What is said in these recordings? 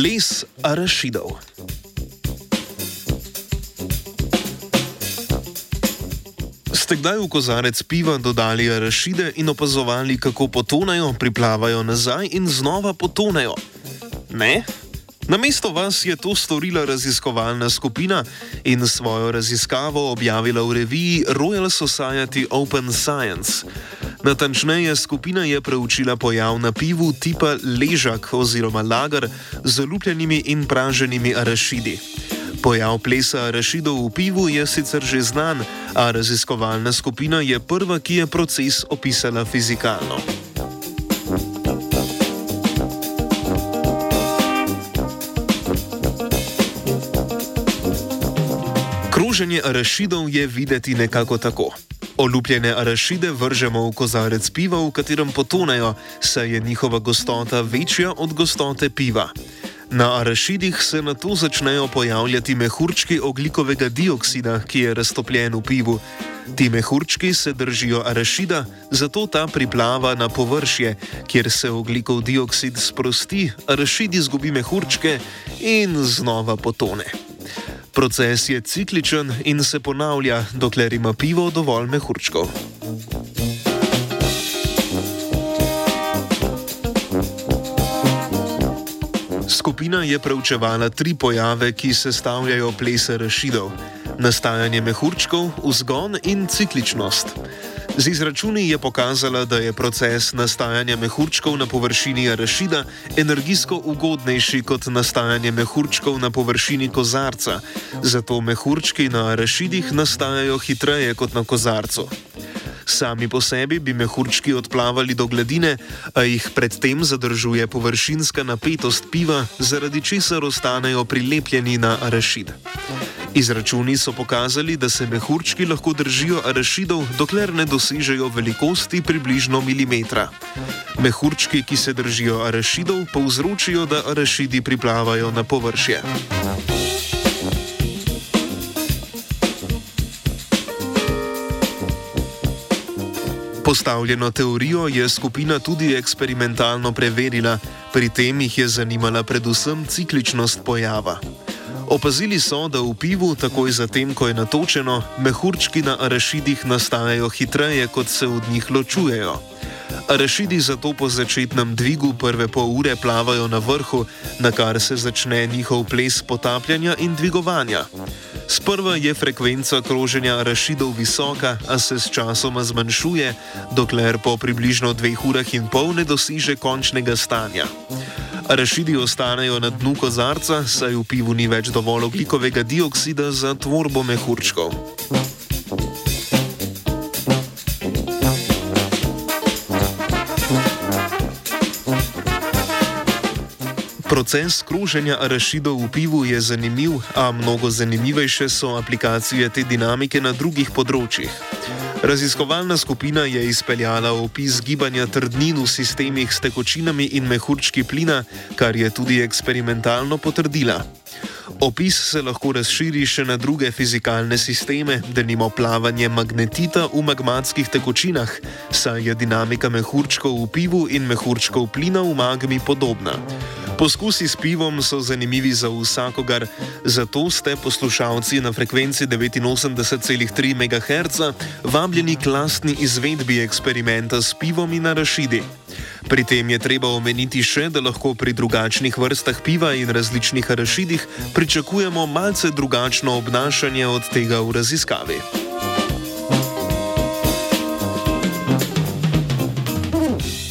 Ples arašidov. Ste kdaj v kozarec piva dodali arašide in opazovali, kako potonejo, priplavajo nazaj in znova potonejo? Ne? Namesto vas je to storila raziskovalna skupina in svojo raziskavo objavila v reviji Royal Society Open Science. Natančneje, skupina je preučila pojav na pivu tipa ležak oziroma lagar z lupljenimi in praženimi arašidi. Pojav plesa arašidov v pivu je sicer že znan, a raziskovalna skupina je prva, ki je proces opisala fizikalno. Kroženje arašidov je videti nekako tako. Olupljene arašide vržemo v kozarec piva, v katerem potonejo, saj je njihova gostota večja od gostote piva. Na arašidih se na to začnejo pojavljati mehurčki oglikovega dioksida, ki je raztopljen v pivu. Ti mehurčki se držijo arašida, zato ta priplava na površje, kjer se oglikov dioksid sprosti, arašid izgubi mehurčke in znova potone. Proces je cikličen in se ponavlja, dokler ima pivo dovolj mehurčkov. Skupina je preučevala tri pojave, ki sestavljajo plese rašidov: nastajanje mehurčkov, vzgon in cikličnost. Z izračuni je pokazala, da je proces nastajanja mehurčkov na površini arašida energijsko ugodnejši kot nastajanje mehurčkov na površini kozarca, zato mehurčki na arašidih nastajajo hitreje kot na kozarcu. Sami po sebi bi mehurčki odplavali do gladine, a jih predtem zadržuje površinska napetost piva, zaradi česar ostanejo prilepljeni na arašid. Izračuni so pokazali, da se mehurčki lahko držijo arašidov, dokler ne dosežejo velikosti približno milimetra. Mehurčki, ki se držijo arašidov, povzročijo, da arašidi priplavajo na površje. Postavljeno teorijo je skupina tudi eksperimentalno preverila, pri tem jih je zanimala predvsem cikličnost pojava. Opazili so, da v pivu, takoj zatem, ko je natočeno, mehurčki na arašidih nastajajo hitreje, kot se od njih ločujejo. Arašidi zato po začetnem dvigu prve pol ure plavajo na vrhu, na kar se začne njihov ples potapljanja in dvigovanja. Sprva je frekvenca kroženja rašidov visoka, a se s časoma zmanjšuje, dokler po približno dveh urah in pol ne doseže končnega stanja. Rašidi ostanejo na dnu kozarca, saj v pivu ni več dovolj oglikovega dioksida za tvorbo mehurčkov. Proces kroženja arašidov v pivu je zanimiv, a mnogo zanimivejše so aplikacije te dinamike na drugih področjih. Raziskovalna skupina je izpeljala opis gibanja trdnin v sistemih s tekočinami in mehurčki plina, kar je tudi eksperimentalno potrdila. Opis se lahko razširi še na druge fizikalne sisteme, denimo plavanje magnetita v magmatskih tekočinah, saj je dinamika mehurčkov v pivu in mehurčkov plina v magmi podobna. Poskusi s pivom so zanimivi za vsakogar, zato ste poslušalci na frekvenci 89,3 MHz vabljeni k lastni izvedbi eksperimenta s pivom in na rašidi. Pri tem je treba omeniti še, da lahko pri drugačnih vrstah piva in različnih arašidih pričakujemo malce drugačno obnašanje od tega v raziskavi.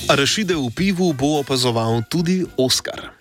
Arašide v pivu bo opazoval tudi Oskar.